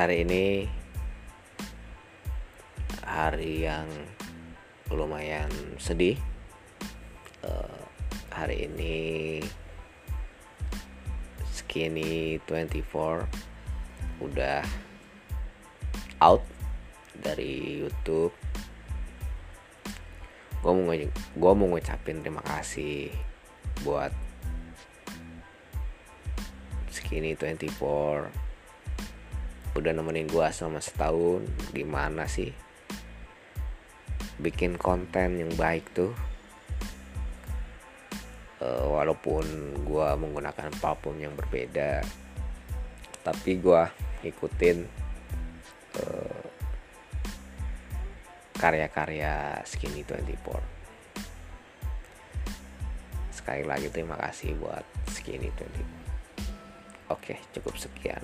hari ini hari yang lumayan sedih. Uh, hari ini skinny 24 udah out dari YouTube. Gue mau gue mau ngucapin terima kasih buat Skinny 24 udah nemenin gue selama setahun gimana sih? Bikin konten yang baik tuh. Uh, walaupun gue menggunakan platform yang berbeda tapi gue ikutin uh, karya-karya Skinny 24 sekali lagi terima kasih buat Skinny 24 oke cukup sekian